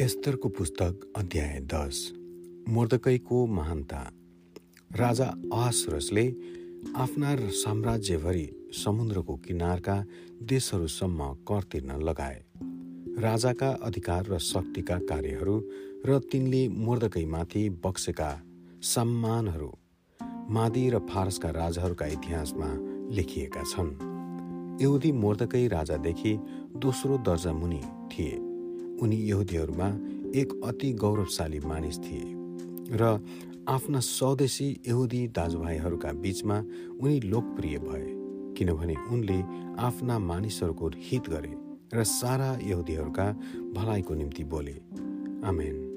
एस्तरको पुस्तक अध्याय दस मोर्दकैको महानता। राजा आसरसले आफ्ना साम्राज्यभरि समुद्रको किनारका देशहरूसम्म कर तिर्न लगाए। राजाका अधिकार र शक्तिका कार्यहरू र तिनले मोर्दकैमाथि बक्सेका सम्मानहरू मादी र फारसका राजाहरूका इतिहासमा लेखिएका छन्। यहुदी मोर्दकै राजादेखि दोस्रो दर्जा मुनि थिए। उनी यहुदीहरूमा एक अति गौरवशाली मानिस थिए र आफ्ना स्वदेशी यहुदी दाजुभाइहरूका बीचमा उनी लोकप्रिय भए किनभने उनले आफ्ना मानिसहरूको हित गरे र सारा यहुदीहरूका भलाइको निम्ति बोले। आमेन।